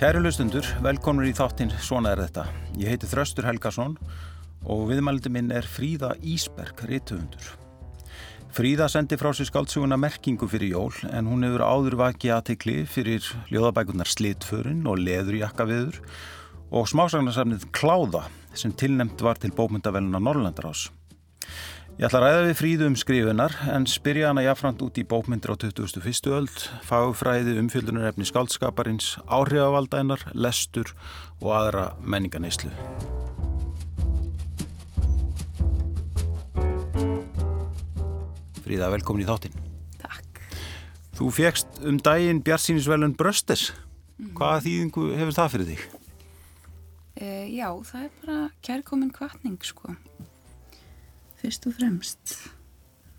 Kæru lustundur, velkomur í þáttinn Svona er þetta. Ég heiti Þröstur Helgason og viðmælindi minn er Fríða Ísberg, rituhundur. Fríða sendi frá sér skáldsuguna merkingu fyrir jól en hún hefur áður vakið aðtikli fyrir ljóðabækunar Slitförin og Leðurjakkaviður og smásagnasafnið Kláða sem tilnemt var til bókmyndaveluna Norrlandarás. Ég ætla að ræða við fríðu um skrifunar en spyrja hana jáfnframt út í bókmyndir á 2001. öld, fagfræði, umfjöldunarefni skáldskaparins, áhrifavaldænar, lestur og aðra menninganeyslu. Fríða, velkomin í þáttinn. Takk. Þú fegst um daginn Bjartsýnisvelun Bröstes. Hvaða þýðingu hefur það fyrir þig? E, já, það er bara kærkomin kvartning, sko. Fyrst og fremst.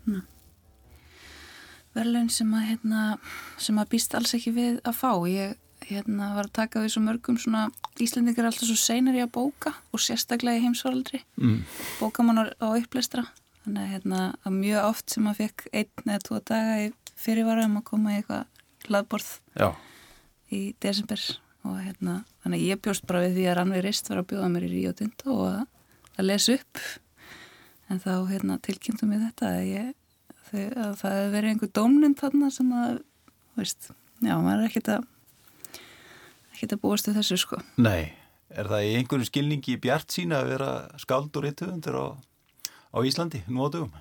Ná. Verðlaun sem að, hérna, sem að býst alls ekki við að fá. Ég hérna, var að taka við svo mörgum svona Íslendingar alltaf svo seinar í að bóka og sérstaklega í heimsvaraldri. Mm. Bóka mann á, uppleistra. Þannig að, hérna, að mjög oft sem að fekk einn eða tvo daga í fyrirvara um að koma í eitthvað hlaðborð Já, í desember og hérna, þannig að ég bjóst bara við því að Rannvei Rist var að bjóða mér í Ríó Tinto og að, að lesa upp en þá hérna, tilkynntum við þetta að, ég, að það hefur verið einhver dómnind þarna sem að veist, já, maður er ekkert að ekkert að búast við þessu sko nei. Er það í einhverju skilningi Bjart sína að vera skáld og rituhundur á, á Íslandi nú á dögum?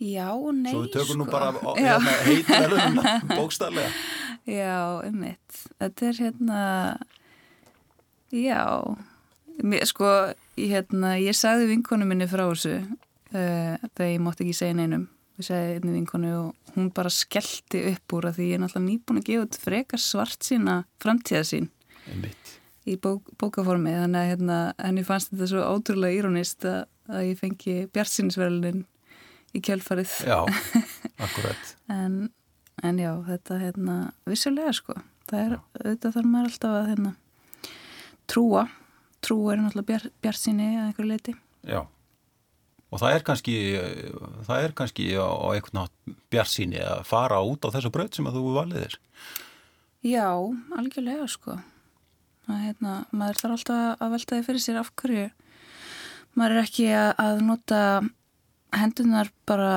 Já nei Svo við tökum nú sko. bara á- Já. hérna, heitvelunna bókstarlega. Já, ummitt. Þetta er hérna, já, mér, sko, ég, hérna, ég sagði vinkonu minni frá þessu uh, þegar ég mátti ekki segja neinum. Ég sagði einni vinkonu og hún bara skellti upp úr að því ég er náttúrulega nýbúin að gefa út frekar svart sína framtíða sín Einmitt. í bók, bókaformi. Þannig að hérna, henni fannst þetta svo ótrúlega írónist að, að ég fengi bjartsinsverðin í kjölfarið. Já, akkurat. En, en já, þetta hérna, vissulega sko, það er, auðvitað þarf maður alltaf að hérna, trúa, trúa er náttúrulega bjar, bjart síni að einhverju leiti. Já. Og það er kannski, það er kannski á, á einhvern nátt Bjart síni að fara út á þessu braut sem að þú valið þér. Já, algjörlega sko. Það, hérna, maður þarf alltaf að velta því fyrir sér af hverju. Maður er ekki að, að nota hendunar bara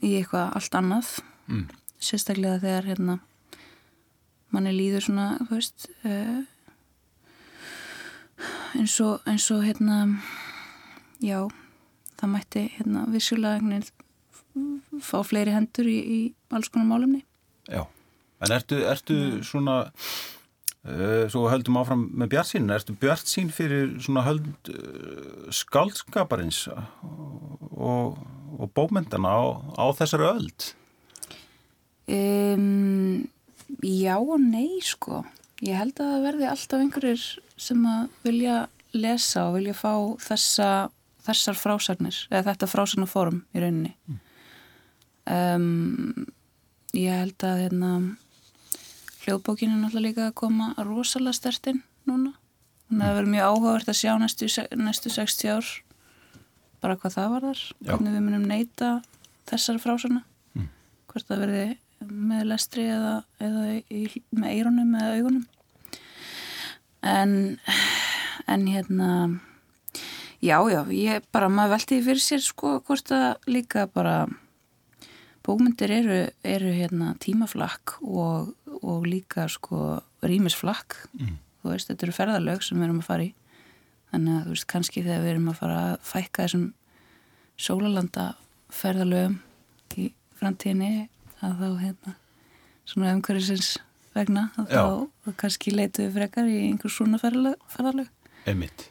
í eitthvað allt annað. Mm. Sérstaklega þegar hérna, manni líður svona, þú veist, uh, eins og, eins og hérna, já, það mætti hérna, vissulega fá fleiri hendur í, í alls konar málumni. Já. En ertu, ertu svona, uh, svo höldum áfram með Bjart sín, ertu Bjart sín fyrir svona höld uh, skaldskaparins og, og bómyndana á, á þessari öld? Um, já og nei sko ég held að það verði alltaf einhverjir sem að vilja lesa og vilja fá þessa, þessar frásagnir eða þetta frásagnarform í rauninni. Um, ég held að hérna, hljóðbókinu er náttúrulega líka að koma rosalega stertinn núna. Þannig að það verður mjög áhugavert að sjá næstu, næstu 60 ár bara hvað það var þar. Já. hvernig við munum neyta þessar frásagna. Hvort það verði með lestri eða, eða í, með eirunum eða augunum. En en hérna já, já, ég bara maður velti því fyrir sér sko hvort að líka bara bókmyndir eru, eru hérna tímaflakk og, og líka sko rýmisflakk. Mm. þú veist, þetta eru ferðalög sem við erum að fara í. Þannig að þú veist, kannski þegar við erum að fara að fækka þessum sólalanda ferðalögum í framtíðinni að þá hérna svona umhverfisins vegna að Já. þá, kannski leitu við frekar í einhver svona ferðalög. Einmitt.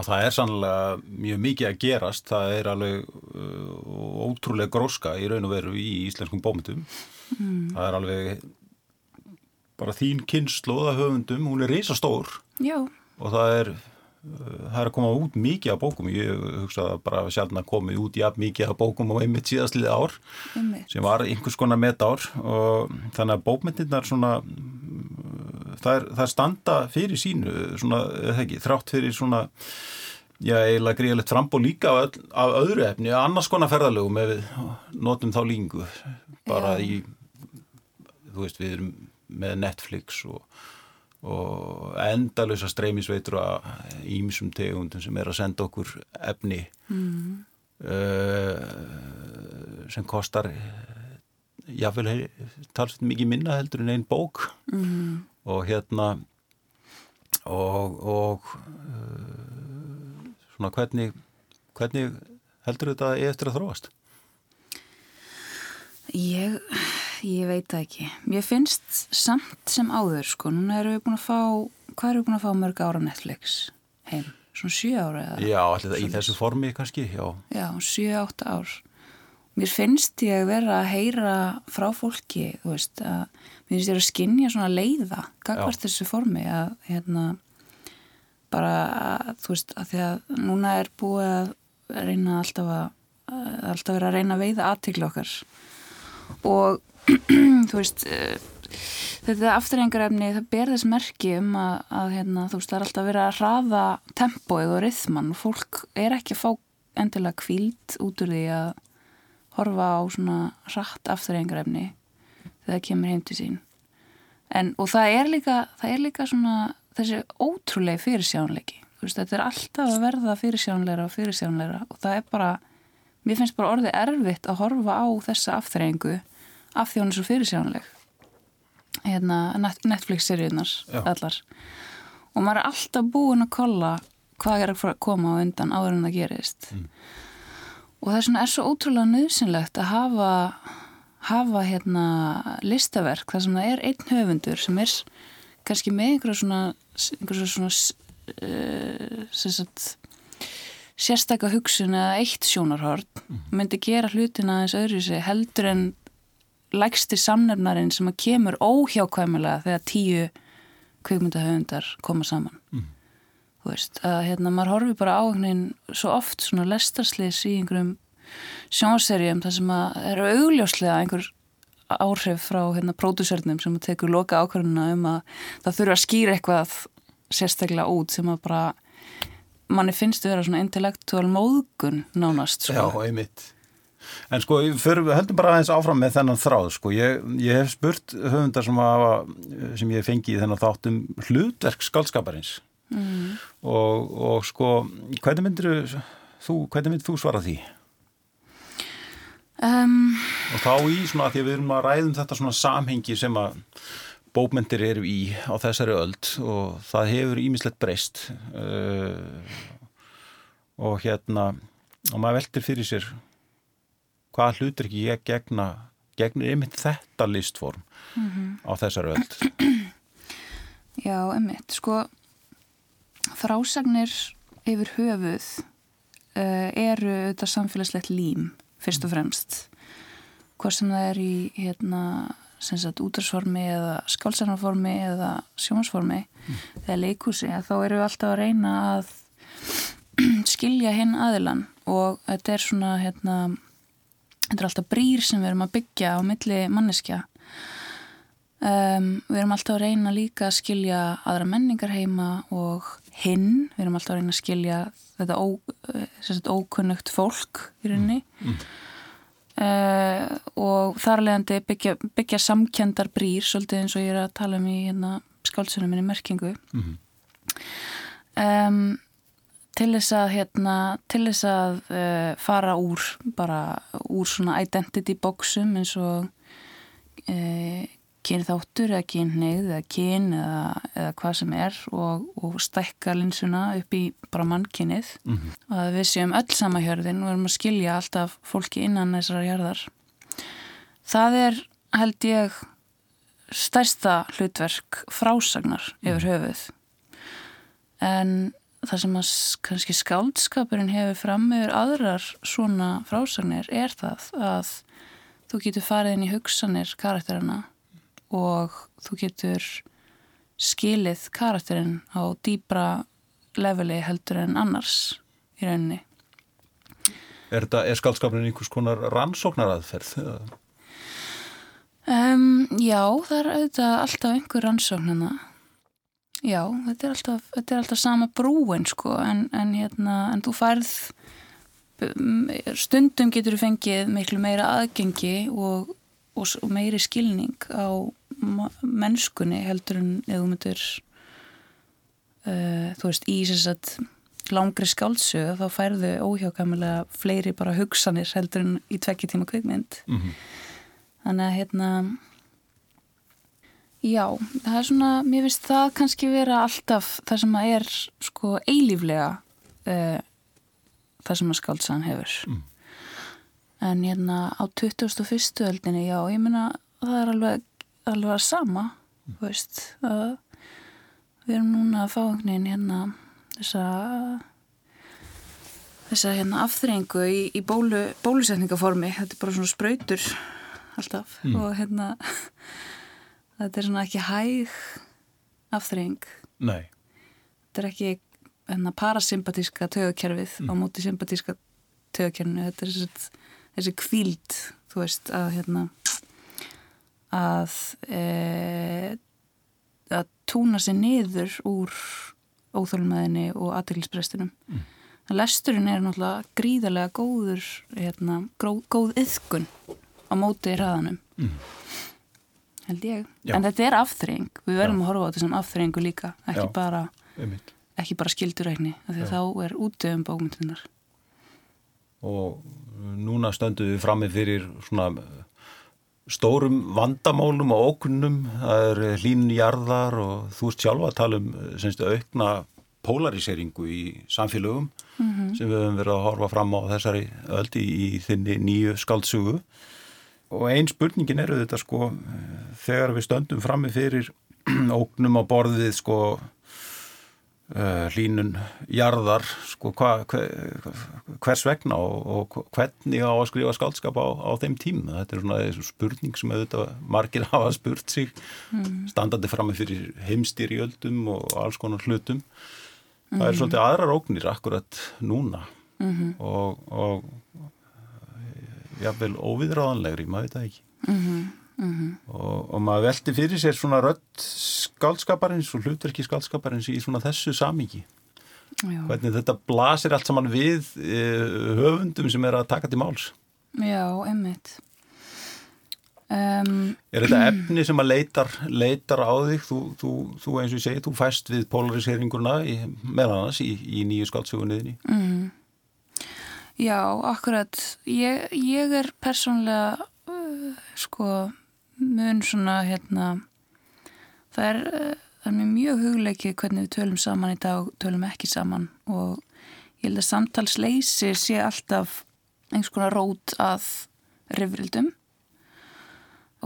Og það er sannlega mjög mikið að gerast, það er alveg uh, ótrúlega gróska í raun og veru í íslenskum bómyndum. Mm. Það er alveg bara þín kynnslóða höfundum, hún er risastór Já, og það er, það er að koma út mikið af bókum. Ég hugsa að bara sjálfna komið út jafn mikið af bókum á einmitt síðastlið ár um sem var einhvers konar metár og þannig að bókmyndirnar svona það er, það standa fyrir sínu svona, ekki, þrátt fyrir svona já, eiginlega gríðalegt frambóð líka af, af öðru efni, annars konar ferðalögum ef við notum þá línu bara Já. í þú veist, við erum með Netflix og og endalösa streymisveitur að ímsum tegundum sem er að senda okkur efni mm. uh, sem kostar jáfnvel talsveit mikið minna heldur en einn bók mm. og hérna og, og uh, svona hvernig hvernig heldur þetta eftir að þróast? Ég, ég veit ekki. Ég finnst samt sem áður sko. Núna erum við búin að fá, hvað erum við búin að fá mörg ára Netflix heim? Svona 7 ára eða? Já, alltaf í þessu formi kannski, já. Já, 7-8 ár. Mér finnst ég að vera að heyra frá fólki, þú veist, að mér finnst ég að skinja svona leiða, gagvart þessu formi að hérna bara, þú veist, að því að núna er búið að reyna alltaf að alltaf vera að reyna að veiða aðtikla okkar og þú veist uh, þetta afturrengarefni það ber þess merki um að, að hérna, þú veist það er alltaf verið að hraða tempóið og rithman og fólk er ekki að fá endilega kvíld út úr því að horfa á svona hratt afturrengarefni þegar það kemur heim til sín. En, og það er líka það er líka svona þessi ótrúlega fyrirsjánleiki veist, þetta er alltaf að verða fyrirsjánleira og fyrirsjánleira og það er bara mér finnst bara orðið erfitt að horfa á þessa afþreyingu af því hún er svo fyrirsjánleg hérna Netflix-seríunar allar og maður er alltaf búin að kolla hvað er að koma á undan áður en það gerist mm. og það er, svona, er svo ótrúlega nöðsynlegt að hafa hafa hérna listaverk þar sem það er einn höfundur sem er kannski með einhverja svona, einhverja svona uh, sem sagt sérstakka hugsun eða eitt sjónarhort mm. myndi gera hlutina aðeins öðru sig heldur en lægsti samnefnarinn sem að kemur óhjákvæmulega þegar tíu kveikmyndahöfundar koma saman mm. þú veist, að hérna maður horfi bara á hennin svo oft svona lestarslis í einhverjum sjónserjum þar sem að eru augljóslega einhver áhrif frá hérna pródusörnum sem að tekur loka ákvörðuna um að það þurfa að skýra eitthvað sérstaklega út sem að bara manni finnst að vera svona intellektuál móðgun nánast sko. Já, einmitt En sko, fyrir, höldum bara aðeins áfram með þennan þráð sko, ég, ég hef spurt höfundar sem, hafa, sem ég fengi í þennan þáttum hlutverk skaldskaparins mm. og, og sko hvernig myndir þú, hvernig myndir þú svara því? Um, og þá í svona að því að við erum að ræðum þetta svona samhengi sem að bókmyndir eru í á þessari öld og það hefur ímislegt breyst uh, og hérna og maður veldir fyrir sér hvað hlutur ekki ég gegna gegnir einmitt þetta listform mm -hmm. á þessari öld Já, einmitt sko frásagnir yfir höfuð uh, eru þetta samfélagslegt lím fyrst og fremst hvað sem það er í hérna útarsformi eða skálsarnaformi eða sjónsformi mm. eða leikúsi þá eru við alltaf að reyna að skilja hinn aðilan og þetta er svona hérna, þetta er alltaf brýr sem við erum að byggja á milli manneskja. Um, við erum alltaf að reyna líka að skilja aðra menningar heima og hinn, við erum alltaf að reyna að skilja þetta ó, eh, ókunnugt fólk í rauninni. Mm. Uh, og þar leðandi byggja, byggja samkjandar brýr svolítið eins og ég er að tala um í hérna, skálsunum minni merkingu. Mm um, til þess að hérna, til þess að uh, fara úr bara úr svona identity boxum eins og uh, kynþáttur eða kynneið eða kyn eða, eða hvað sem er og, og stækka linsuna upp í bara mannkynnið mm -hmm. og að við séum öll samahjörðin og erum að skilja alltaf fólki innan þessara hjörðar það er held ég stærsta hlutverk frásagnar yfir mhm. höfuð en það sem að kannski skáldskapurinn hefur fram yfir aðrar svona frásagnir er það að þú getur farið inn í hugsanir karakterina og þú getur skilið karakterinn á dýbra leveli heldur en annars í rauninni. Er, er skaldskapurinn einhvers konar rannsóknaraðferð? Um, já, það er auðvitað alltaf einhver rannsóknina. Já, þetta er alltaf, þetta er alltaf sama brúin sko en, en, hérna, en þú færð stundum getur þú fengið miklu meira aðgengi og, og, og meiri skilning á mennskunni heldur en eða þú myndir uh, þú veist, í þess að langri skáldsög þá færðu óhjákamilega fleiri bara hugsanir heldur en í tvekki tíma kvikmynd Mm -hmm. þannig að hérna já, það er svona mér finnst það kannski vera alltaf það sem að er sko eilíflega uh, það sem að skáldsagan hefur Mm. en hérna á 21. öldinni já, ég meina það er alveg alveg að sama þú veist að við erum núna að fá einhvern veginn hérna þessa þessa hérna afþrengu í, í bólu, bólusetningaformi þetta er bara svona sprautur alltaf Mm. og hérna þetta er svona ekki hæg afþreng Nei, þetta er ekki hérna, parasympatíska tögakerfið á móti sympatíska tögakerfinu þetta er þessi, þessi kvíld þú veist að hérna að e, að túna sig niður úr óþólmaðinni og aðteglisbrestinum Mm. lesturinn er náttúrulega gríðarlega góður hérna, góð, góð yðkun á móti hraðanum. Mm. Held ég Já. en þetta er afþreying, við verðum að horfa á þetta sem afþreyingu líka, ekki Já. bara bara skildurækni Já. þá er útöðum bókmyndunar Og núna stöndum við frammi fyrir svona eh, stórum vandamálum og ókunnum. Það er hlínjarðar og þú ert sjálfa að tala um semst, aukna polariseringu í samfélögum sem við höfum verið að horfa fram á þessari öldi í þinni nýju skaldsugu. Og ein spurningin er auðvitað sko eh, þegar við stöndum frammi fyrir óknum á borðið sko uh, hlínun jarðar sko, hva, hver, hvers vegna og, og hvernig á að skrifa skaldskap á, á þeim tíma þetta er svona spurning sem auðvitað margir hafa spurt sig standandi frammi fyrir heimstýrjöldum og alls konar hlutum. Það er svolítið aðrar óknir akkurat núna. Mhm. og, og jáfnvel óviðráðanlegri, maður veit það ekki. Mhm, og, og maður velti fyrir sér svona rödd skaldskaparins og hlutverki skaldskaparins í svona þessu samingi já. hvernig þetta blasir allt saman við e, höfundum sem er að taka til máls. Já, einmitt. Um, er þetta efni sem að leitar, leitar á þig? Þú, þú, þú eins og ég segi, þú fæst við polariseringuna í, með annars í, í nýju skaldsugunniðinni mm. Já, akkurat. Ég, ég er persónlega uh, sko mun svona hérna það er, uh, það er mér mjög hugleikið hvernig við tölum saman í dag og tölum ekki saman. Og ég held að samtalsleysi sé alltaf einhvers konar rót að rifrildum.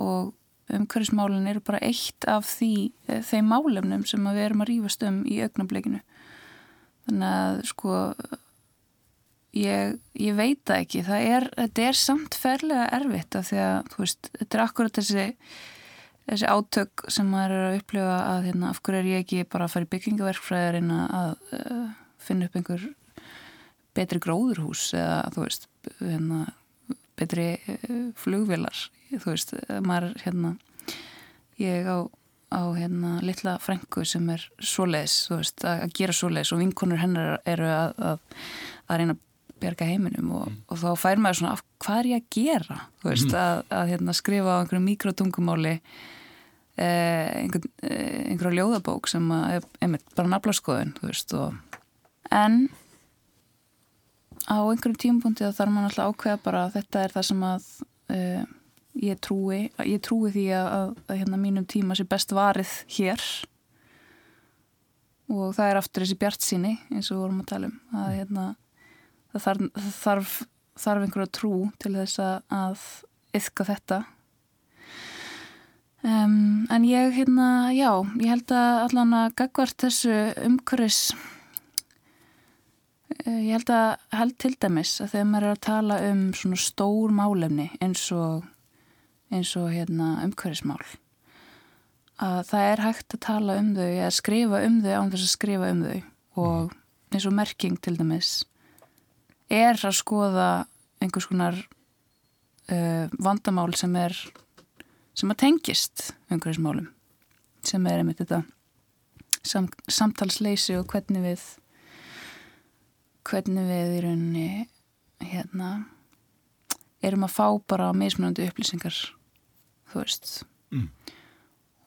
Og umhverfismálinn eru bara eitt af því, eh, þeim málefnum sem við erum að rífast um í augnablikinu. Þannig að sko ég, ég veit það ekki. Það er, þetta er samt ferlega erfitt af því að, veist, þetta er akkurat þessi þessi átök sem maður er að upplifa að hérna, af hverju er ég ekki bara að fara í byggingaverkfræðarinn að uh, finna upp einhver betri gróðurhús eða þú veist hérna, betri uh, flugvilar þú veist, maður hérna ég á, á hérna litla frængu sem er svoleiðis þú veist, að gera svoleiðis og vinkonur hennar eru að, að, að reyna að bjarga heiminum og, og þá fær maður svona af hvað er ég að gera? Veist, að, að hérna, skrifa á einhverju mikrotungumáli eh, einhver, eh, einhverju ljóðabók sem er einmitt, bara naflaskoðun en á einhverjum tímapunkti þá þarf maður alltaf ákveða bara að þetta er það sem að uh, ég trúi ég trúi því að, að, að hérna, mínum tíma sé best varið hér. Og það er aftur þessi bjart síni eins og við vorum að tala um að hérna, það þarf, þarf, þarf einhverja trú til þess að yfka þetta. Um, en ég hérna, já, ég held að allan að gagvart þessu umhverfis Eh, Ég held að held til dæmis að þegar maður er að tala um svona stór málefni eins og, eins og hérna, umhverfismál að það er hægt að tala um þau eða skrifa um þau án þess að skrifa um þau og eins og merking til dæmis er að skoða einhvers konar uh, vandamál sem er sem að tengist umhverfismálum sem er einmitt þetta sam, samtalsleysi og hvernig við hvernig við í rauninni hérna erum að fá bara mismunandi upplýsingar þú veist Mm.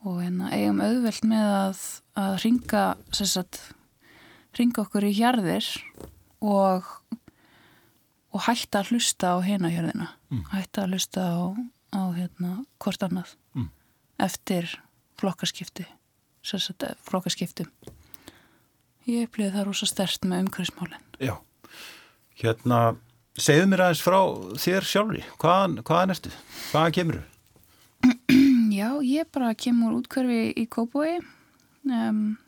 og hérna eigum auðvelt með að, að ringa sagt, ringa okkur í hjarðir og, og hætta að hlusta á hina hjörðina Mm. hætta að hlusta á, á hérna, hvort annað Mm. eftir flokkaskipti sérsagt flokkaskiptum ég upplýði það rosa stert með umhverfismálin Já. Hérna, segðu mér aðeins frá þér sjálfri. Hvaðan, hvaðan ertu? Hvaðan kemur þú? Já, ég bara kemur útkverfi í Kópói um,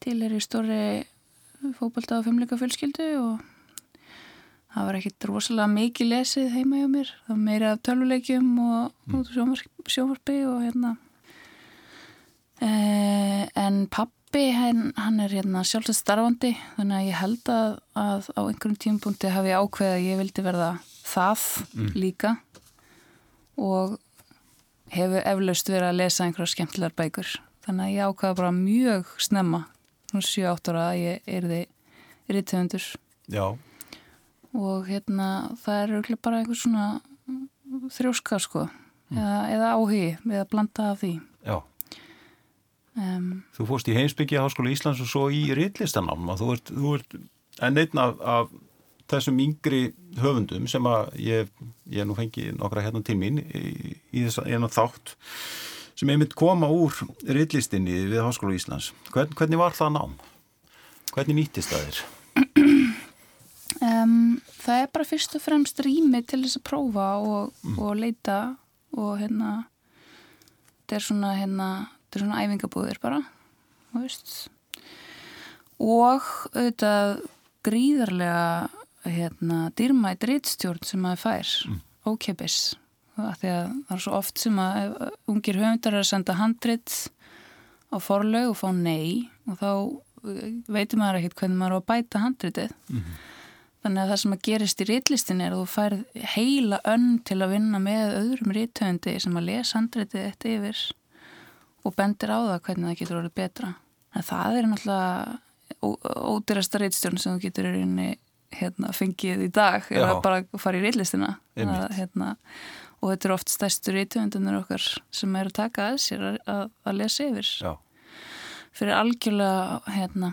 til er í stóri fókbalta og fimmleika fjölskyldu og það var ekkit rosalega mikið lesið heima hjá mér. Það var meira af tölvuleikjum og mm. sjónvarpi og hérna. Eh, en pappi hann, hann er hérna sjálfsagt starfandi þannig að ég held að, að á einhverjum tímpunkti hafi ég ákveðið að ég vildi verða það líka. Og hefur eflaust verið að lesa einhverja skemmtilegar bækur. Þannig að ég ákvaða bara mjög snemma nú 7-8 ára að ég erði rítöfundur Já. Og hérna það er auðvitað bara einhver svona þrjóska sko eða, eða áhugi að blanda af því Já. um, Þú fórst í heimsbyggja Háskóla Íslands og svo í rittlistanám og þú ert, þú ert enn einn af, af þessum yngri höfundum sem að ég, ég nú fengi nokkra hérna til mín í, í þess að einu þátt sem einmitt koma úr rittlistinni við Háskóla Íslands. Hvern, hvernig var það nám? Hvernig nýttist það þér? um, það er bara fyrst og fremst rými til þess að prófa og, og leita og hérna þetta er svona hérna þetta er svona æfingabúðir bara og auðvitað gríðarlega hérna dýrmætt rítstjórn sem maður fær. Mm. ókeppis af því að það er svo oft sem að ef ungir höfundar er að senda handrit á forlög og fá nei. Og þá uh, veitum maður ekkert hvernig maður á að bæta handritið þannig að það sem að gerist í rítlistin er að þú færð heila önn til að vinna með öðrum rítöfundi sem að lesa handritið eitt yfir og bendir á það hvernig það getur orðið betra. En það er náttúrulega ódýrasta rítstjórn sem þú getur í hérna, fengið í dag er að bara fara í rítlistina að, hérna, og þetta er oft stærstu rítöfundunir okkar sem eru að taka að sér að, að, lesa yfir. Já. fyrir algjörlega hérna,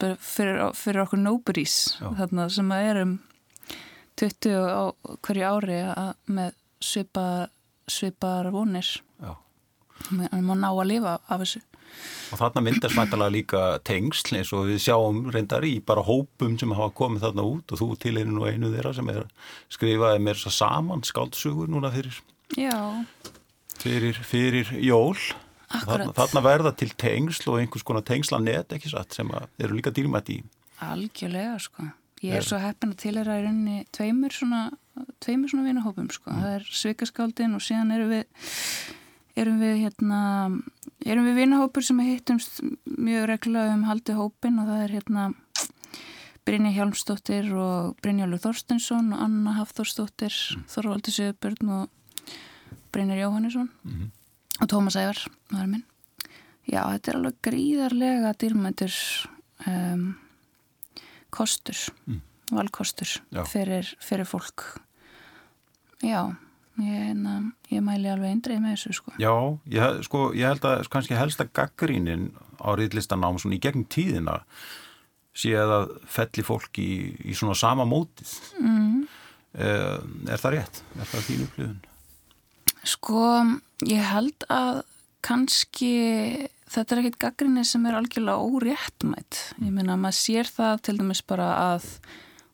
fyrir, fyrir okkur nobodies Já. þarna, sem að erum 20 á hverju ári að, með svipa, svipar vonir en maður ná að lifa af þessu Og þarna myndast mæntalega líka tengsl eins og við sjáum reyndar í bara hópum sem hafa komið þarna út og þú til einu nú einu þeirra sem er skrifaði mér saman skáldsögur núna fyrir, fyrir, fyrir jól. Þarna, þarna verða til tengsl og einhvers konar tengslanet ekki satt sem eru líka dýrmætt í. algjörlega sko Ég er Er- svo heppin að tilhera í rauninni tveimur svona, tveimur svona vinahópum sko. Það er svikaskáldin og síðan erum við erum við hérna erum við vinahópur sem hittumst mjög reglulega um haldi hópin og það er hérna Brynja Hjálmsdóttir og Brynjálfur Þorstensson og Anna Hafþórsdóttir Þorvaldi Söðbjörn og Brynjar Jóhannesson Mhm. Og Tómas Ævar er minn Já, þetta er alveg gríðarlega dýrmættur um, kostur Mm. valkostur fyrir, fyrir fólk Já, ég, hérna, ég mæli alveg eindreið með þessu sko Já, ég, sko, ég held að kannski helsta gaggrínin á riðlistanám í gegn tíðina sé að felli fólk í, í svona sama mótið. mm. Eh, Er það rétt? Er það þín upplifun? Sko, ég held að kannski þetta er ekkit gaggrinni sem er algjörlega óréttmætt. Ég meina, maður sér það til dæmis bara að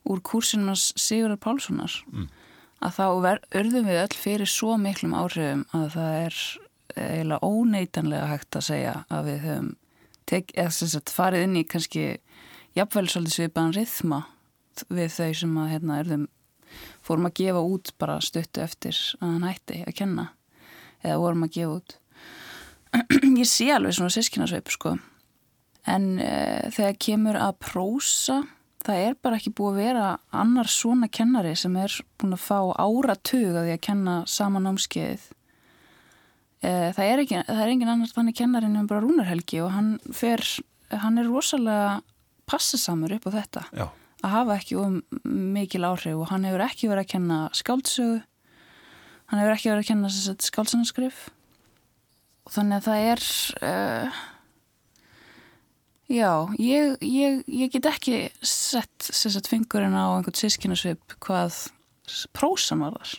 úr kúrsinum hans Sigurðar Pálssonar Mm. að þá ver, urðum við öll fyrir svo miklum áhrifum að það er eiginlega óneitanlega hægt að segja að við höfum tek, eða, sem sagt, farið inn í kannski jafnvel svolítið svipaðan rithma við þau sem að hérna, urðum fórum að gefa út bara stuttu eftir að hann hætti að kenna eða vorum að gefa út. Ég sé alveg svona sískinasveip sko. En e, þegar kemur að prósa það er bara ekki búið að vera annar svona kennari sem er búin að fá áratug að því að kenna sama námskeiðið e, það, er ekki, það er engin annar þannig kennarin en bara Rúnarhelgi og hann fer hann er rosalega passasamur upp á þetta. Já. Að hafa ekki um mikil áhrif og hann hefur ekki verið að kenna skáldsögu hann hefur ekki verið að kenna skáldsanarskrif og þannig að það er uh, Já, ég, ég, ég get ekki sett sett fingurinn á einhvern sískinasvip hvað prósan var þar.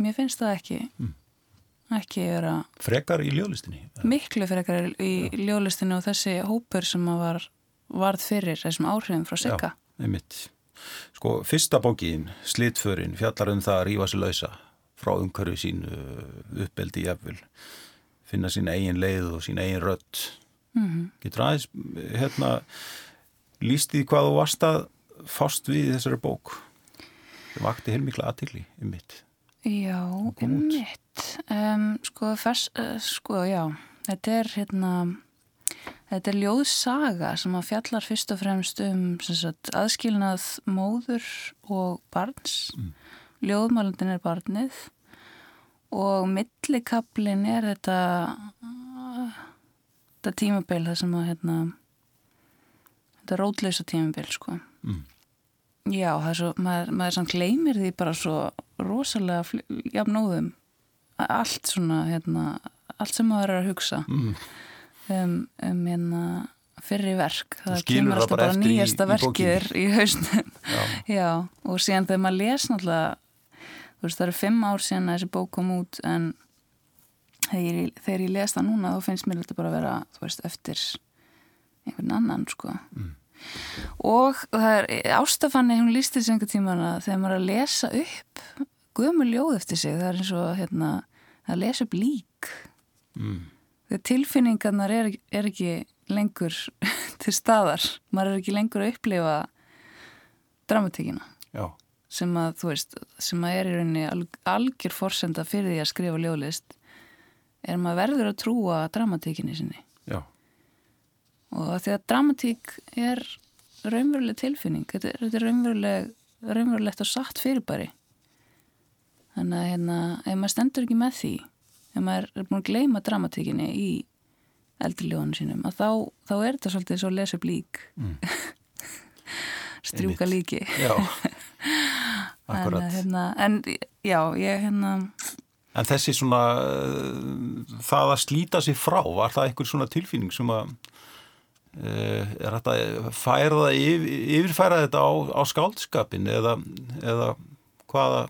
Mér finnst það ekki, mm. ekki vera... Frekar í ljóðlistinni? Miklu frekar í ljóðlistinni og þessi hópur sem var varð fyrir þessum áhrifum frá Sigga. Einmitt. Sko, fyrsta bókin, Slitförin, fjallar um það að rífa sér lausa frá umhverju sínu uppeldi jafnvel, finna sín eigin leið og sín eigin rött. Mm -hmm. Getur aðeins, hérna, líst því hvað þú varst að fást við þessari bók? Það vakti heilmikla aðtilli um mitt. Já, um mitt. Um, sko, fers, uh, sko, já, þetta er hérna Þetta er ljóðsaga sem að fjallar fyrst og fremst um sagt, aðskilnað móður og barns. Mm. Ljóðmálundin er barnið og millikablin er þetta, þetta tímabeil það sem að hérna, þetta rótleysa tímabeil sko. Mm. Já, það er svo, maður, maður sann gleymir því bara svo rosalega jafnóðum allt svona, hérna, allt sem maður er að hugsa. Mm um, um hérna fyrri verk, það kemur alltaf bara, bara nýjasta verkið í, í hausnum. Já. Já, og síðan þegar maður les náttúrulega, þú veist það eru fimm ár síðan að þessi bók kom út en þegar ég, þegar ég les það núna þá finnst mér þetta bara að vera þú veist, eftir einhvern annan sko. Mm. og það er ástafanni, hún lísti þessi einhver tíma þegar maður er að lesa upp guðmur ljóð eftir sig, það er eins og hérna, að lesa upp lík. Mm þegar tilfinningarnar er, er ekki lengur til staðar maður er ekki lengur að upplifa dramatíkina Já. sem að þú veist, sem að er í rauninni algjör forsenda fyrir því að skrifa ljóðlist er maður verður að trúa dramatíkinni sinni Já. og því að dramatík er raunveruleg tilfinning þetta er, er raunveruleg raunverulegt og satt fyrirbæri þannig að hérna, ef maður stendur ekki með því ef maður er búin að gleima dramatíkinni í eldri ljónu sínum að þá, þá er þetta svolítið svo lesa upp lík. Mm. strjúka líki. Já, akkurat. en, hérna, en já, ég hérna En þessi svona uh, það að slíta sér frá var það einhver svona tilfinning sem að uh, er þetta yfir, yfirfæra þetta á, á skáldskapin eða, eða hvaða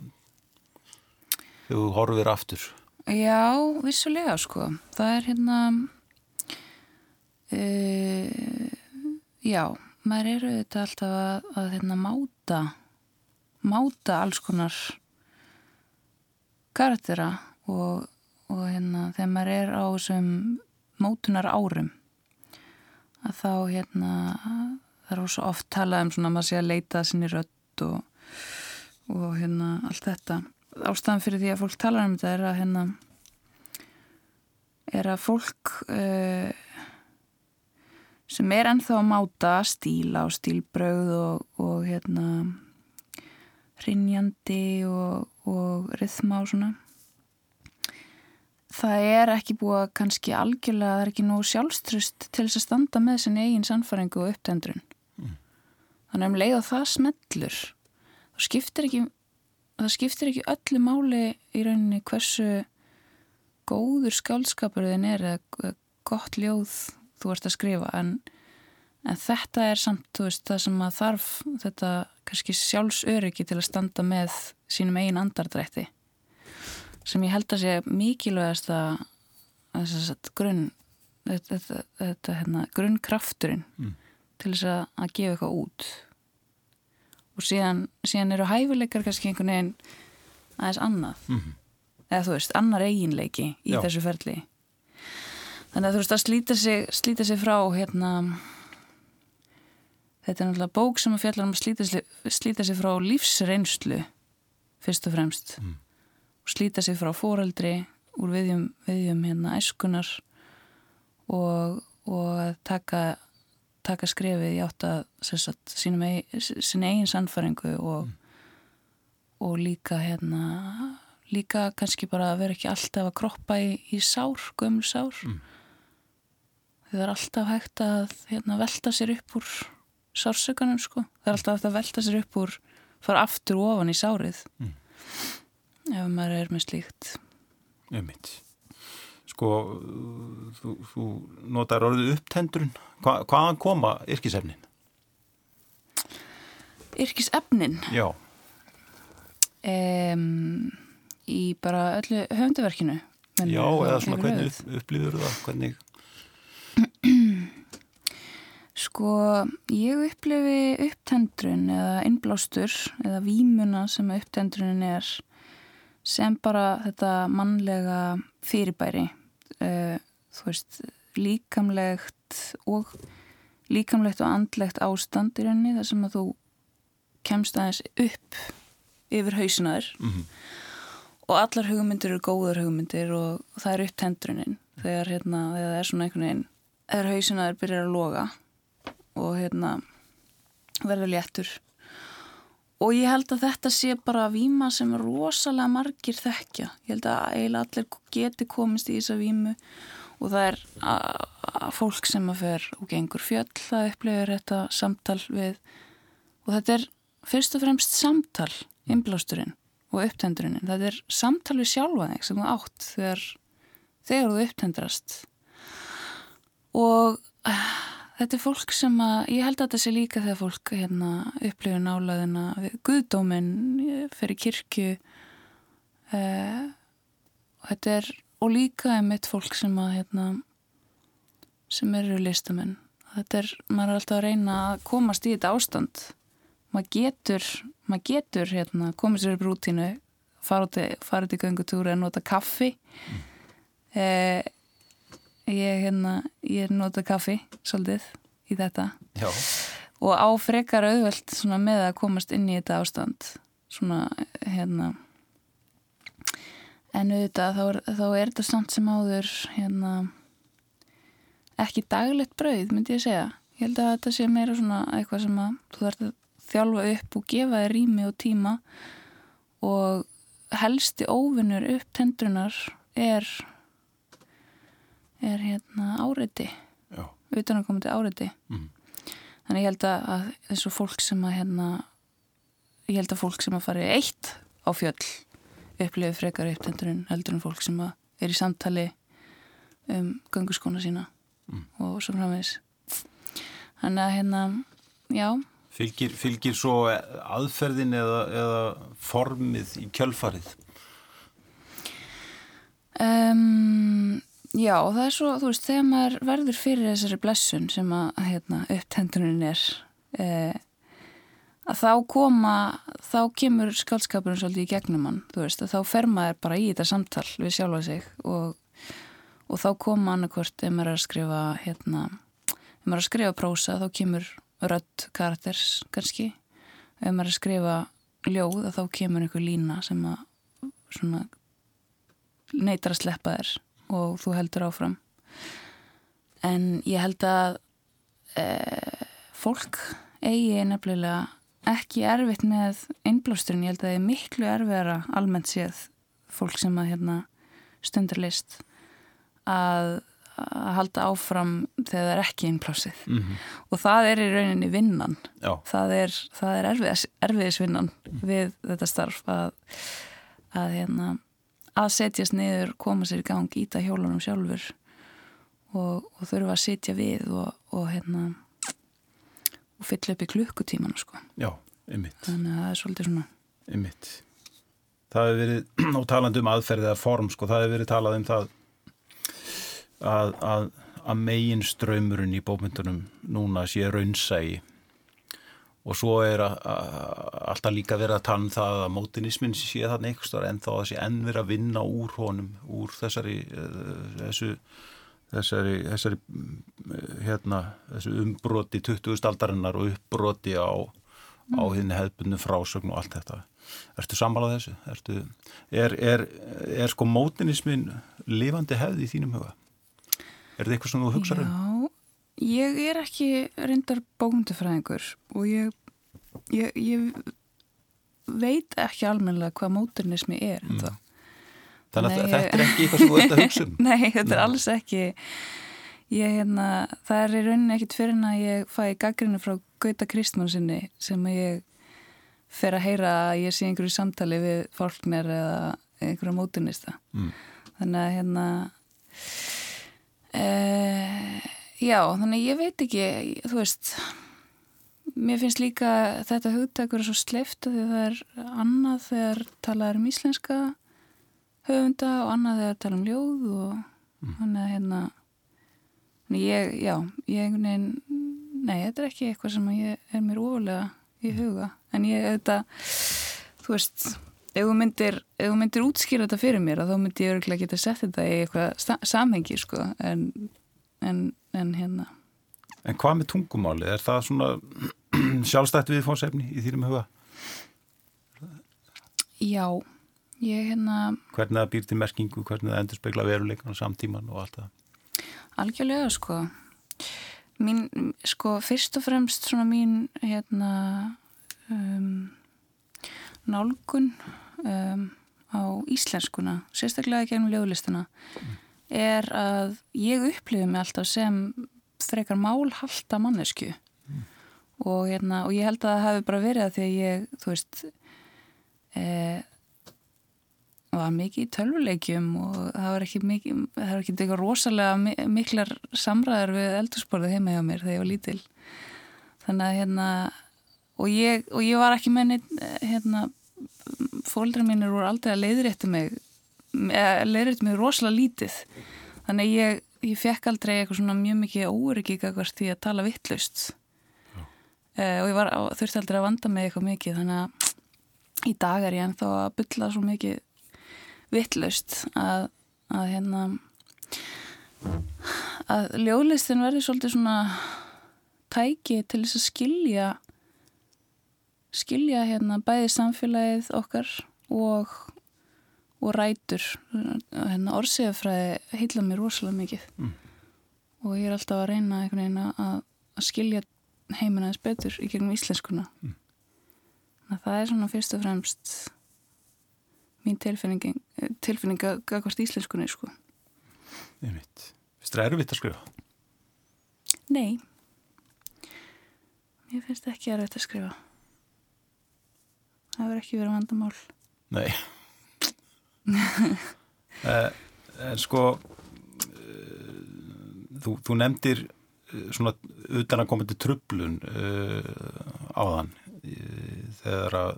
þú horfir aftur Já, vissulega sko. Það er hérna, uh, já, maður eru þetta alltaf að, að hérna, máta, máta alls konar karaktera og, og hérna, þegar maður er á þessum mótunar árum, að þá hérna, það er svo oft talað um svona að maður sé að leita sinni rött og, og hérna allt þetta ástæðan fyrir því að fólk talar um þetta er að hérna er að fólk uh, sem er ennþá að máta stíla og stílbröð og, og hérna rinjandi og, og rithma og svona það er ekki búið að kannski algjörlega, það er ekki nú sjálfstrust til þess að standa með sinni eigin sannfæringu og upptendrun mm. þannig að um leið og það smellur þá skiptir ekki það skiptir ekki öllu máli í rauninni hversu góður skálskapurðin er eða gott ljóð þú ert að skrifa en, en þetta er samt veist, það sem að þarf þetta kannski sjálfsöryggi til að standa með sínum eigin andardrætti sem ég held að sé mikilvægast að, að, að grunn þetta, þetta, þetta hérna, grunnkrafturinn mm. til þess að gefa eitthvað út og síðan, síðan eru hæfileikar kannski einhvern veginn aðeins annað mm -hmm. eða þú veist, annar eiginleiki í Já. þessu ferli þannig að þú veist að slíta sig, slíta sig frá hérna þetta er náttúrulega bók sem að fjallar um að slíta slíta sig frá lífsreynslu fyrst og fremst mm. og slíta sig frá fóreldri úr viðjum, viðjum hérna æskunar og, og taka taka skrefið í átt að sínum eigin sannfæringu og, mm. og líka hérna líka kannski bara að vera ekki alltaf að kroppa í, í sár, gömul sár mm. það er alltaf hægt að hérna, velta sér upp úr sársökanum sko það er alltaf að velta sér upp úr fara aftur og ofan í sárið mm. ef maður er með slíkt Ummitt sko, þú, þú notar orðið upptendrun. Hva, hvaðan koma yrkisefnin? Yrkisefnin? Já. Um, í bara öllu höfunduverkinu. Já, eða svona hvernig upp, upplýður það, hvernig... Sko, ég upplifi upptendrun eða innblástur eða výmuna sem upptendrunin er sem bara þetta mannlega fyrirbæri þú veist, líkamlegt og líkamlegt og andlegt ástand í rauninni þar sem að þú kemst aðeins upp yfir hausinaður mm -hmm. og allar hugmyndir eru góður hugmyndir og það er upptendrunin þegar, hérna, þegar það er svona einhvern veginn þegar hausinaður byrjar að loga og hérna verður léttur og ég held að þetta sé bara výma sem rosalega margir þekkja. Ég held að eiginlega allir geti komist í þessa výmu og það er fólk sem að fer og gengur fjöll að upplifa þetta samtal við. Og þetta er fyrst og fremst samtal innblásturinn og upptendurinn þetta er samtal við sjálfa þig sem þú átt þegar, þegar þú upptendrast. Og Þetta er fólk sem að, ég held að þetta sé líka þegar fólk hérna, upplifir nálaðina við guðdóminn fyrir kirkju eh, og þetta er, og líka er mitt fólk sem að, hérna, sem eru listamenn. Þetta er, maður er alltaf að reyna að komast í þetta ástand. Maður getur, maður getur, hérna, komið sér upp rútínu, fara út í gangutúri að nota kaffi. Mm. Eh, Ég, hérna, ég nota kaffi svolítið í þetta. Já. og á frekar auðvelt með að komast inn í þetta ástand svona hérna. En auðvitað þá er, þá er þetta samt sem áður hérna ekki daglegt brauð myndi ég segja. Ég held að þetta sé meira svona eitthvað sem að þú þarf að þjálfa upp og gefa þér rými og tíma. Og helsti óvinnur upp tendrunar er er hérna áreiti utan að koma til áreiti mm. þannig ég held að þessu fólk sem að hérna ég held að fólk sem að fari eitt á fjöll upplifi frekar upptendurinn heldur en fólk sem að er í samtali um gangurskona sína mm. og svo framvegs þannig að hérna já Fylgir, fylgir svo aðferðin eða, eða formið í kjölfarið? Um, Já, það er svo, þú veist, þegar maður verður fyrir þessari blessun sem að hérna, upptendunin er eh, að þá koma þá kemur skaldskapurinn svolítið í gegnum hann, þú veist, að þá fer maður bara í þetta samtal við sjálfa sig og, og þá koma annarkvört ef maður er að skrifa hérna, ef maður er að skrifa prósa þá kemur rödd karakters kannski, ef maður er að skrifa ljóð þá kemur einhver lína sem að svona neytar að sleppa þér og þú heldur áfram en ég held að e, fólk eigi nefnilega ekki erfitt með einblásturinn, ég held að það er miklu erfiðara almennt séð fólk sem að hérna, stundur list að, að halda áfram þegar það er ekki einblásið mm -hmm. og það er í rauninni vinnan Já. það er, er erfiðis, erfiðisvinnan mm. við þetta starf að, að hérna að setjast niður, koma sér í gang íta hjólunum sjálfur og, og þurfa að setja við og, og hérna og fylla upp í klukkutímanu sko. Já, ymmit Þannig að það er svolítið svona. Ymmit Það hefur verið, og talandi um aðferðið að form sko, það hefur verið talað um það að, að, að megin ströymurinn í bókmyndunum núna sé raunsægi og svo er að, að, alltaf líka verið að tann um það að mótinismin sé þarna einhverstar en þá að sé enn verið að vinna úr honum, úr þessari uh, þessu þessari, þessari hérna, þessu umbroti 20. aldarinnar og uppbroti á, mm. á hinn hefðbundu frásögn og allt þetta Ertu sammálað þessu? Ertu, er, er, er sko mótinismin lifandi hefði í þínum huga? Er þetta eitthvað sem þú hugsaður um? Já, Ég er ekki reyndar bókundufræðingur og ég, ég, ég veit ekki almenlega hvað móturnismi er mm. Þannig að þetta er ekki eitthvað sem þú ert að hugsa um? Nei, þetta er alls ekki. Ég, hérna, það er í rauninni ekkit fyrir en að ég fæ gaggrinu frá Gauta Kristmannsinni sem ég fer að heyra að ég sé einhverju samtali við fólknir eða einhverju móturnista mm. þannig að hérna uh, já, þannig ég veit ekki þú veist mér finnst líka þetta hugtakur svo sleift að því það er annað þegar talað er um íslenska höfunda og annað þegar tala um ljóð og mm. hann er hérna ég, já, ég nein, nei, þetta er ekki eitthvað sem ég er mér ofulega í huga en ég, þetta þú veist ef þú myndir, ef þú myndir útskýra þetta fyrir mér þá myndir ég örgulega geta sett þetta í eitthvað samhengi sko en, en, en hérna En hvað með tungumáli? Er það svona sjálfstætt viðfónsefni í þýrum huga? Já, ég hérna Hvernig það býr til merkingu, hvernig það endur spekla veruleikan á samtíman og allt það? Algjörlega sko mín, sko, fyrst og fremst svona mín hérna um nálgun um, á íslenskuna, sérstaklega gennum lögulistana, mm. Er að ég upplifi mig alltaf sem frekar málhalta mannesku mm. og, hérna, og ég held að það hefði bara verið að því að ég, þú veist, e, var mikið í tölvuleikjum og það var ekki mikið, það var ekki eitthvað rosalega miklar samræðar við eldursporðu heima hjá mér þegar ég var lítil. Þannig að hérna, og ég, og ég var ekki með neitt, hérna, fólkdra mínir voru aldrei að leiðrétta mig leiðrétta mig rosalega lítið. Þannig ég, ég fekk aldrei eitthvað svona mjög mikið óryggi því að tala vittlaust uh, og ég var, þurfti aldrei að vanda mig eitthvað mikið þannig að í dag er ég ennþá að bylla svo mikið vittlaust að, að hérna að ljóðlistin verði svolítið svona tæki til þess að skilja skilja hérna bæði samfélagið okkar og, og rætur. Hérna orðsíðafræði heila mér rosalega mikið. Mm. og ég er alltaf að reyna einhvern veginn að, að skilja heiminn aðeins betur í gegnum íslenskuna. Mm. að það er svona fyrst og fremst mín tilfinning tilfinninga gagvart íslenskunni sko. Ég veit, finnst það erfitt að skrifa? Nei. Ég finnst ekki erfitt að skrifa. Það verður ekki verið vandamál. Nei eh, En sko eh, þú, þú nefndir eh, svona utan að koma til trublun uh, áðan þegar að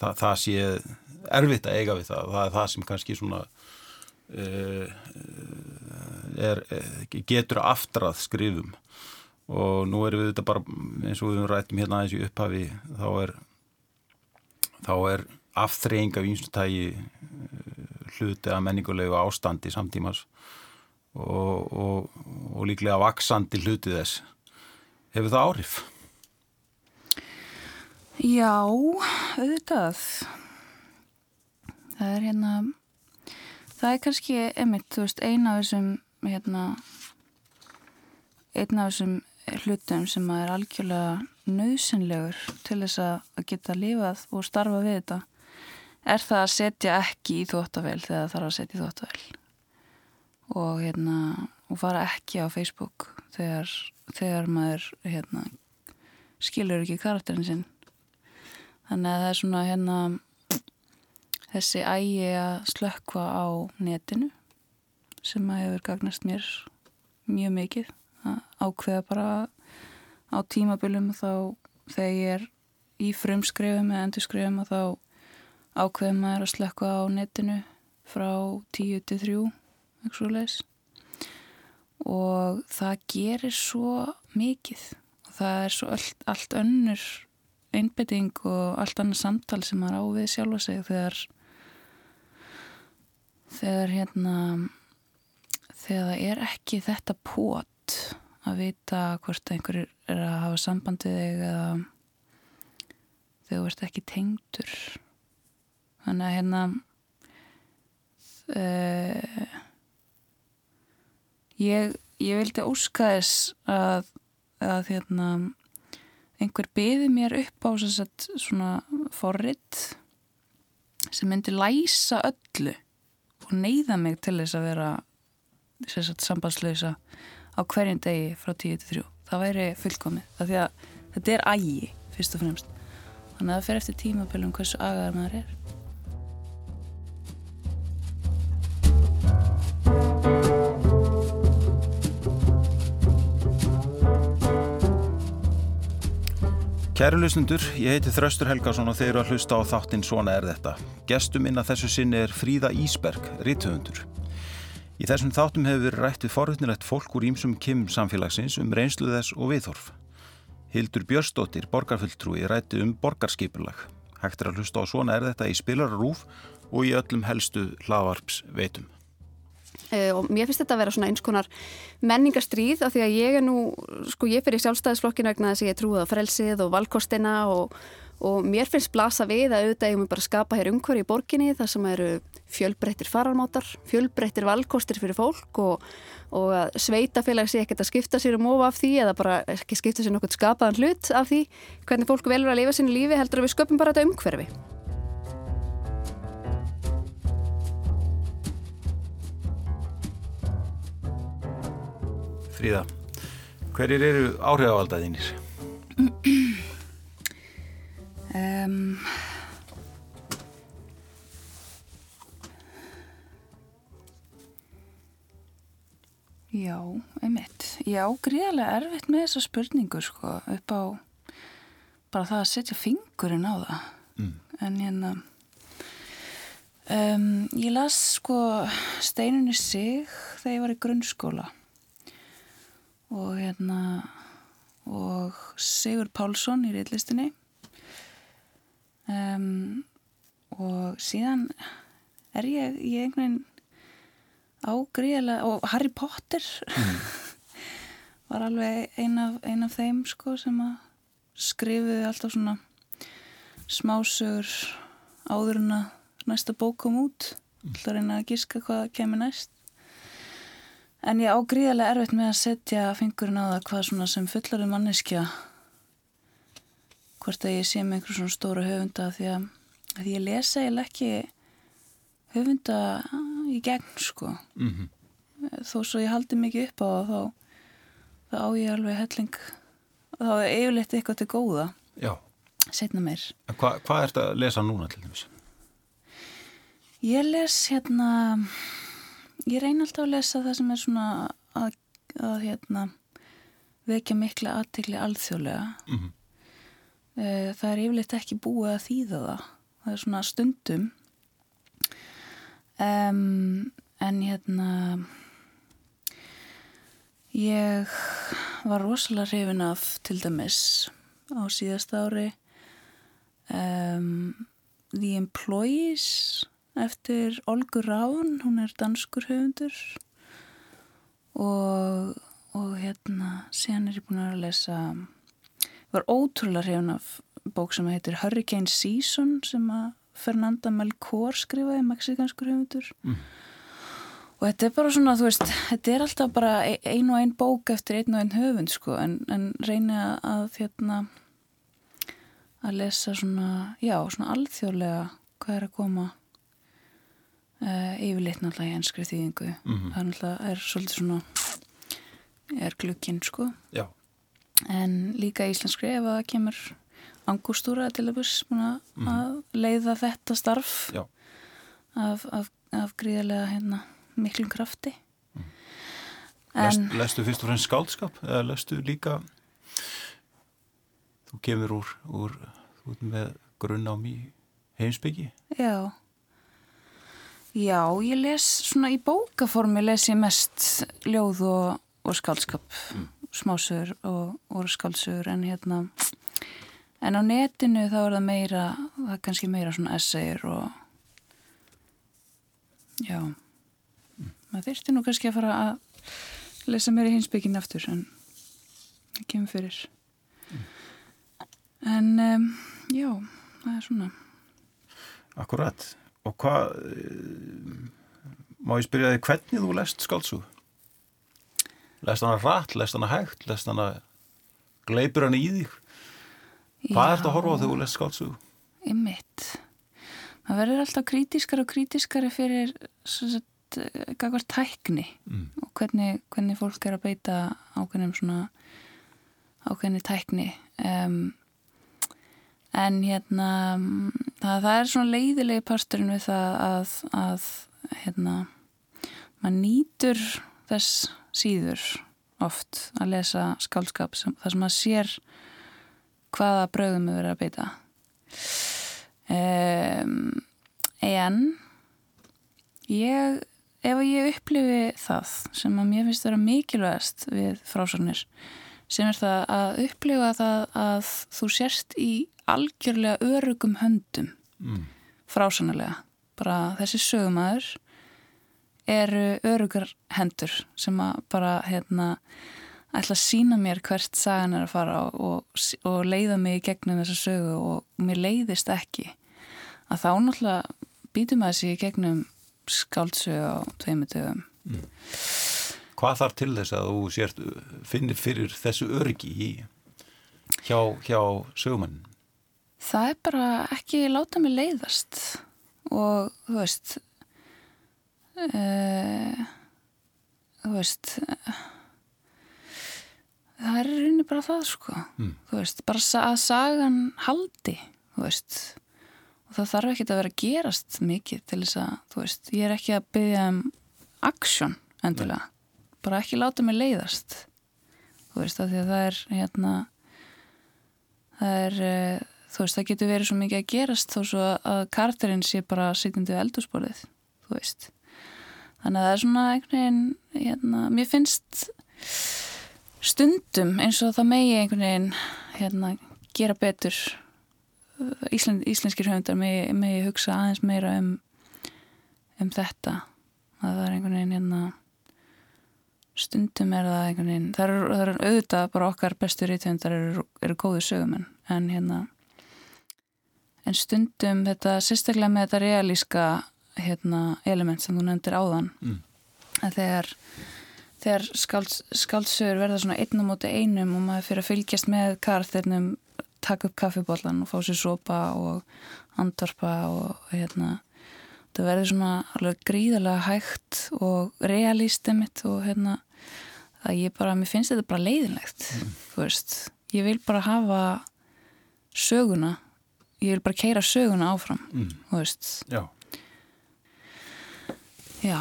það, það sé erfitt að eiga við það. Það er það sem kannski svona uh, er, getur aftrað skrifum. Og nú erum við þetta bara eins og við rættum hérna aðeins í upphafi þá er þá er afþreying af einstutægi eh, hluti að menningulegu ástandi samtímas og, og, og líklega vaksandi hluti þess. Hefur það áhrif? Já, auðvitað. Það er hérna, það er kannski, emitt, þú veist, eina af þessum, hérna, eina af þessum hlutum sem er algjörlega nöðsynlegur til þess að geta lifað og starfa við þetta er það að setja ekki í þóttavel þegar það þarf að setja í þóttavel og hérna og fara ekki á Facebook þegar, þegar maður hérna, skilur ekki karakterin sinn. Þannig að það er svona hérna þessi ægi að slökkva á netinu sem að hefur gagnast mér mjög mikið. Að ákveða bara á tímabilum þá þegar ég er í frumskrefum eða endurskrefum og þá ákveðum maður að slekka á netinu frá 10 til 3 ekki svo leis og það gerir svo mikið. Og það er svo allt, allt önnur einbetting og allt annað samtal sem maður á við sjálfa sig þegar þegar hérna þegar það er ekki þetta pót að vita hvort einhver er að hafa sambandið eða þegar þú ert ekki tengdur þannig að hérna uh, ég, ég vildi óska þess að, að hérna einhver beði mér upp á sagt, svona forrið sem myndi læsa öllu og neyða mig til þess að vera sagt, sambandslösa á hverjum degi frá 10-3 það væri fullkomið af því að þetta er ægi fyrst og fremst. Þannig að það fer eftir tímabölum hversu agaðar maður er Kæru lusnundur, ég heiti Þraustur Helgason og þeir eru að hlusta á þáttinn Svona er þetta. Gestum inn að þessu sinni er Fríða Ísberg, rítuhundur. Í þessum þáttum hefur verið rætt við forutnilegt fólk úr ímsum kim samfélagsins um reynslu þess og viðhorf. Hildur Björstóttir, borgarfulltrúi, rætti um borgarskipulag. Hægt er að hlusta á Svona er þetta í spilararúf og í öllum helstu hlaðvarps veitum. Uh, og mér finnst þetta að vera svona eins konar menningarstríð af því að ég er nú, sko ég fyrir sjálfstæðisflokkinu vegna þess að ég trúið á frelsið og valkostina og, og mér finnst blasa við að auðvitað ég mun bara skapa hér umhverju í borginni þar sem eru fjölbreyttir fararmátar, fjölbreyttir valkostir fyrir fólk og, og að sveitafélag sé ekkert að skipta sér um ofa af því eða bara ekki skipta sér nokkur skapaðan hlut af því hvernig fólk velur að lifa sinni lífi heldur að við sköpum bara þetta umhverfi. Fríða, hverjir eru áhrifavaldaðinir? Um, já, einmitt. Já, gríðarlega erfitt með þessa spurningu sko upp á bara það að setja fingurinn á það. Mm. En hérna, um, ég las sko steinunni sig þegar ég var í grunnskóla og hérna og Sigur Pálsson í reillistinni um, og síðan er ég í einhvern ágríðilega og Harry Potter var alveg ein af, ein af þeim sko sem að skrifuði alltaf svona smásögur áður en að næsta bók kom út. Alltaf reyna að gíska hvað kemur næst en ég ágríðilega erfitt með að setja fingurinn á það hvað svona sem fullarið manneskja hvort að ég sé með einhver svona stóra höfunda því að, að ég lesa ég ekki höfunda í gegn sko Mm -hmm. þó svo ég haldi mikið upp á það þá, þá á ég alveg helling þá er yfirleitt eitthvað til góða Já, setna meir en hva, hvað ert að lesa núna til dæmis? ég les hérna ég reyna alltaf að lesa það sem er svona að, að hérna vekja mikla aðtegli alþjóðlega. Mm -hmm. Það er yfirleitt ekki búið að þýða það. Það er svona stundum. Um, en hérna ég var rosalega hrifin af til dæmis á síðast ári. Um, The Employees eftir Olgur Rán hún er danskur höfundur. Og, og hérna síðan er ég búin að lesa var ótrúlega hrifin af bók sem heitir Hurricane Season sem að Fernanda Melchor skrifaði, mexikanskur höfundur. Mm. og þetta er bara svona, þú veist þetta er alltaf bara e- ein og ein bók eftir ein og ein höfund, sko en, en reyni að, að hérna að lesa svona já, svona alþjóðlega hvað er að koma uh, yfirleitt náttúrulega í enskri þýðingu. Mhm. það er náttúrulega er svolítið svona er glukkinn, sko. Já, en líka íslenskri ef að það kemur angústúra til að búst Mhm. að leiða þetta starf já, af, af, af gríðarlega hérna, miklum krafti. Mhm. en Lest, lestu fyrst og fremst skáldskap eða lestu líka þú kemur úr, úr þú ert með grunn í heimsbyggi já já, ég les svona í bókaformi les ég mest ljóð og, og skaldskap Mm. smásögur og, og skaldsugur en hérna en á netinu þá er það meira það er kannski meira svona essayir og já. Maður þyrfti nú kannski að fara að lesa meira í hinsbyggin aftur en það kemur fyrir. En um, já, það er svona. Akkurat og hvað eh, má ég spyrja þig hvernig þú lest skáldsug lest hana rætt, lest hana hægt lest hana gleipur hana í þig hvað Já. ert að horfa á þegar þú lest skáldsug Einmitt. Það verður alltaf krítiskar og krítiskari fyrir sagt, gagvart tækni mm. og hvernig, hvernig fólk er að beita ákveðnum svona ákveðni tækni um, en hérna það, það er svona leiðilegi parturinn við það að, að hérna maður nýtur þess síður oft að lesa skálskap sem, þar sem maður sér hvaða bröðum við verðum að beita. Um, en ég ef ég upplifi það sem að mér finnst vera mikilvægast við frásarnir sem er það að upplifa það að þú sérst í algjörlega örugum höndum mm. frásarnilega bara þessi sögumæður eru örugar hendur sem að bara hérna ætla að sína mér hvert sagan er að fara og, og leiða mig í gegnum þessa sögu og mér leiðist ekki að þá náttúrulega býtum að þessi í gegnum skáldsögu á tveimu dögum mm. Hvað þarf til þess að þú sért, finnir fyrir þessu örgi hjá, hjá sögumann? Það er bara ekki láta mig leiðast. Og þú veist uh, þú veist það er rauninni bara það sko. Mm. þú veist, bara að sagan haldi, þú veist. Og það þarf ekki að vera að gerast mikið til þess að, þú veist ég er ekki að byggja um aksjón endilega, bara ekki láta mig leiðast. Þú veist, af því að það er hérna það er uh, þú veist, það getur verið svo mikið að gerast þó svo að karakterinn sé bara sitjandi við eldursporið, þú veist. Þannig að það er svona einhvern veginn, hérna, mér finnst stundum eins og það megi einhvern veginn hérna, gera betur Ísland, íslenskir höfundar megi, megi hugsa aðeins meira um um þetta. Að það er einhvern veginn hérna stundum er það einhvern veginn það eru, eru auðvitað bara okkar bestu rítjöndar eru, eru góðu sögumenn en hérna en stundum þetta sérstaklega með þetta realíska hérna, element sem þú nefndir áðan Mm. að þegar þegar skálds, skáldsögur verða svona einn á móti einum og maður fyrir að fylgjast með karakterunum taka upp kaffibóllan og fá sér sopa og andorpa og hérna það verður svona alveg gríðarlega hægt og realist emitt og hérna að ég bara, mér finnst þetta bara leiðinlegt þú veist, ég vil bara hafa söguna ég vil bara keira söguna áfram Mm. þú veist, Já, já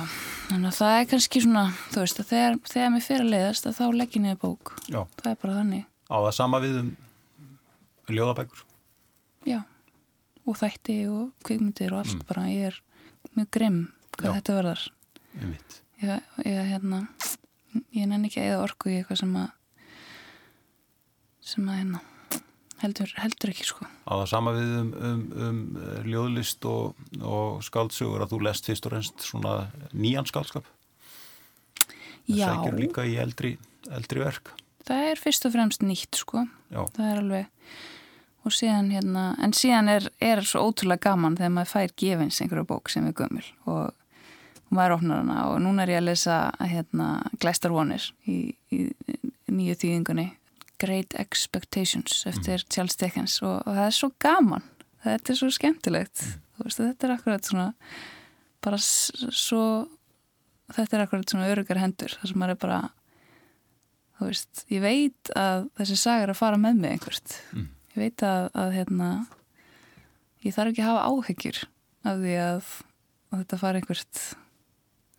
þannig að það er kannski svona, þú veist að þegar, þegar mér fyrir að leiðast að þá legg ég niður bók já. það er bara þannig, Á það sama við um ljóðabækur. já og þætti og kvikmyndir og allt Mm. bara, ég er mjög grimm hvað Já. þetta verðar ég, ég hérna ég nenni ekki að eða orku í eitthvað sem að sem að hérna heldur, heldur ekki sko. Á það sama við um, um, um eh, ljóðlist og, og skáldsögur að þú lest fyrst og reynst svona nýjan skáldskap. Það já, sækjur líka í eldri, eldri verk. það er fyrst og fremst nýtt sko. Já, það er alveg og síðan hérna, en síðan er, er svo ótrúlega gaman þegar maður fær gefins einhverju bók sem er gömul og maður opnar hana og núna er ég að lesa hérna Glæstar vonir í, í, nýju þýðingunni Great Expectations eftir Charles Dickens og, og það er svo gaman. Þetta er svo skemmtilegt. Þú veist, þetta er akkurat svona bara svo þetta er akkurat svona örugar hendur þar sem maður er bara þú veist, ég veit að þessi saga er að fara með mig einhvert. Mm. ég veit að, að hérna ég þarf ekki að hafa áhyggjur af því að, að þetta fara einhvert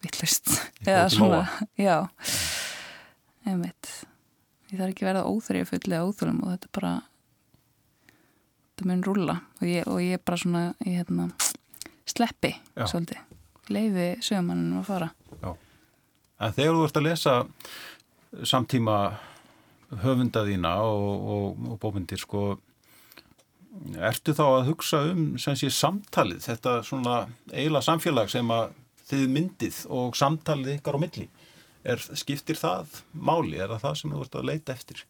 vittlust eða svona, já. Einmitt ég þarf ekki að verða óþrið fullið óþrjum og þetta bara þetta mun rúlla. Og ég, og ég bara svona ég hérna sleppi Já. svolítið. Leifi sögumanninu að fara. En þegar þú ert að lesa samtíma höfunda þína og, og, og bómyndir sko ertu þá að hugsa um sem sé samtalið, þetta svona eiginlega samfélag sem að þið myndið og samtalið ykkar á milli er, skiptir það máli, er það það sem þú ert að leita eftir?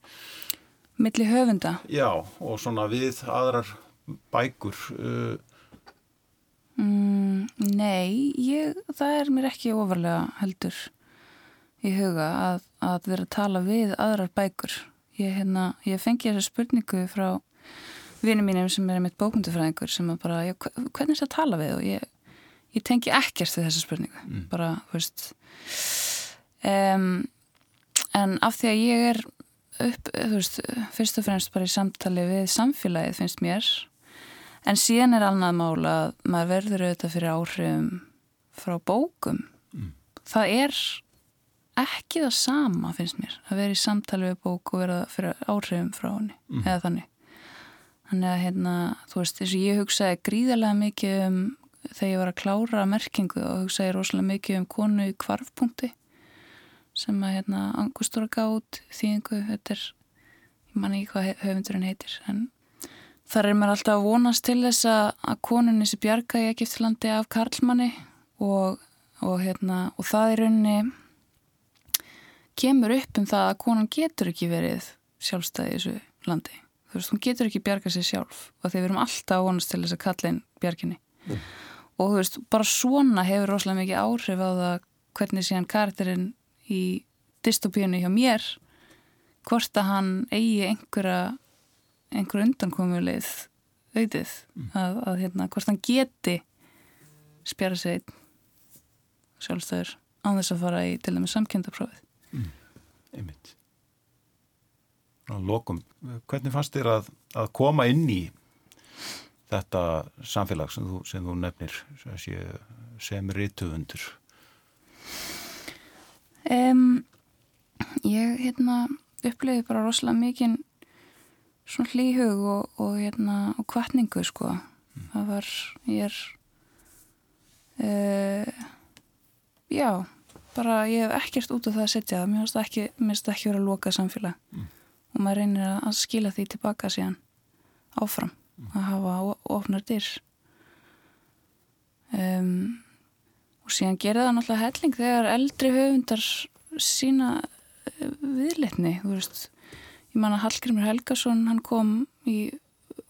milli höfunda Já, og svona við aðrar bækur uh, Mm, nei, ég, það er mér ekki ofarlega heldur í huga að, að vera að tala við aðrar bækur. Ég, hérna, ég fengi þessa spurningu frá vinum mínum sem er mitt bókmyndufræðingur sem að bara, já, hve- hvernig er það að tala við og ég, ég tengi ekkert við þessa spurningu. Mm. Bara, þú veist, um, en af því að ég er upp, þú veist, fyrst og fremst bara í samtali við samfélagið finnst mér En síðan er annað mál að maður verður auðvitað fyrir áhrifum frá bókum. Mm. Það er ekki það sama, finnst mér, að vera í samtali við bók og vera fyrir áhrifum frá henni, Mm. eða þannig. Þannig að hérna, þú veist, þess að ég hugsaði gríðarlega mikið um þegar ég var að klára merkingu og hugsaði rosalega mikið um konu í kvarfpunkti sem að hérna angustur að gátt þýðingu, þetta er ég man ekki hvað höfundurinn heitir en þar er mér alltaf að vonast til þess að konunni sem bjarga í Egiptlandi af Karlmanni og, og hérna, og það er rauninni kemur upp um það að konan getur ekki verið sjálfstæði í þessu landi. Þú veist, hún getur ekki bjarga sér sjálf og þegar við erum alltaf að vonast til þess að kalla inn bjarginni mm. og þú veist, bara svona hefur rosalega mikið áhrif á það hvernig síðan karakterinn í dystopíunni hjá mér hvort að hann eigi einhverja einhverja undankomuleið auðið mm. að, að hérna, hvort hann geti spjara sig sjálfstæður án þess að fara í til dæmis samkjöndaprófið mm. einmitt Lokum, hvernig fannst þér að, að koma inn í þetta samfélag sem þú, sem þú nefnir sem, sem rítuðundur? Um, ég hérna, uppliði bara rosalega mikið svona hlýhug og, og, hérna, og kvartningu sko. Mm. Það var, ég er, uh, já, bara ég hef ekkert út af það að setja það. Mér finnst ekki, ekki verið að loka samfélag. Mm og maður reynir að skila því tilbaka síðan áfram að hafa ofnar dyr um, og síðan gerða það náttúrulega helling þegar eldri höfundar sína eh, viðletni þú veist, ég man að Hallgrimur Helgason hann kom í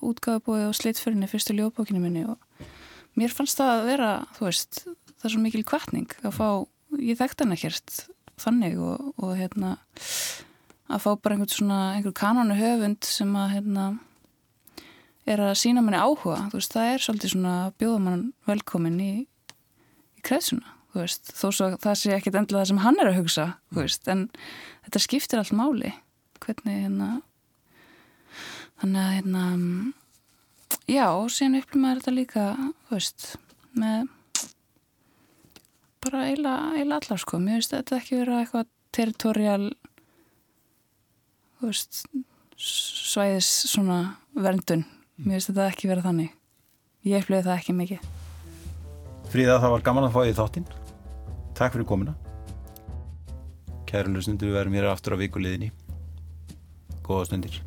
útgáðubói og slittförinni fyrstu ljóðbókinu minni og mér fannst það að vera þú veist, það er svo mikil kvartning að fá, ég þekkt hann ekkert þannig og, og hérna að fá bara einhvern svona einhver kanonu höfund sem að hérna er að sína manni áhuga. Þú veist, það er svolítið svona bjóða mann velkomin í kreðsuna veist, þó svo það sé ekkit endla það sem hann er að hugsa, þú veist en þetta skiptir allt máli. Hvernig hérna þannig að hérna já, síðan upplýma er þetta líka veist, með bara eila, eila allar sko, mér veist þetta ekki vera eitthvað territorial veist, svæðis svona verndun. Mér finnst þetta ekki vera þannig. Ég eflöði það ekki mikið Fríða, það var gaman að fá því þáttinn. Takk fyrir komina Kæru lusnundu, við verðum hér aftur á vikuleginni Góða stundir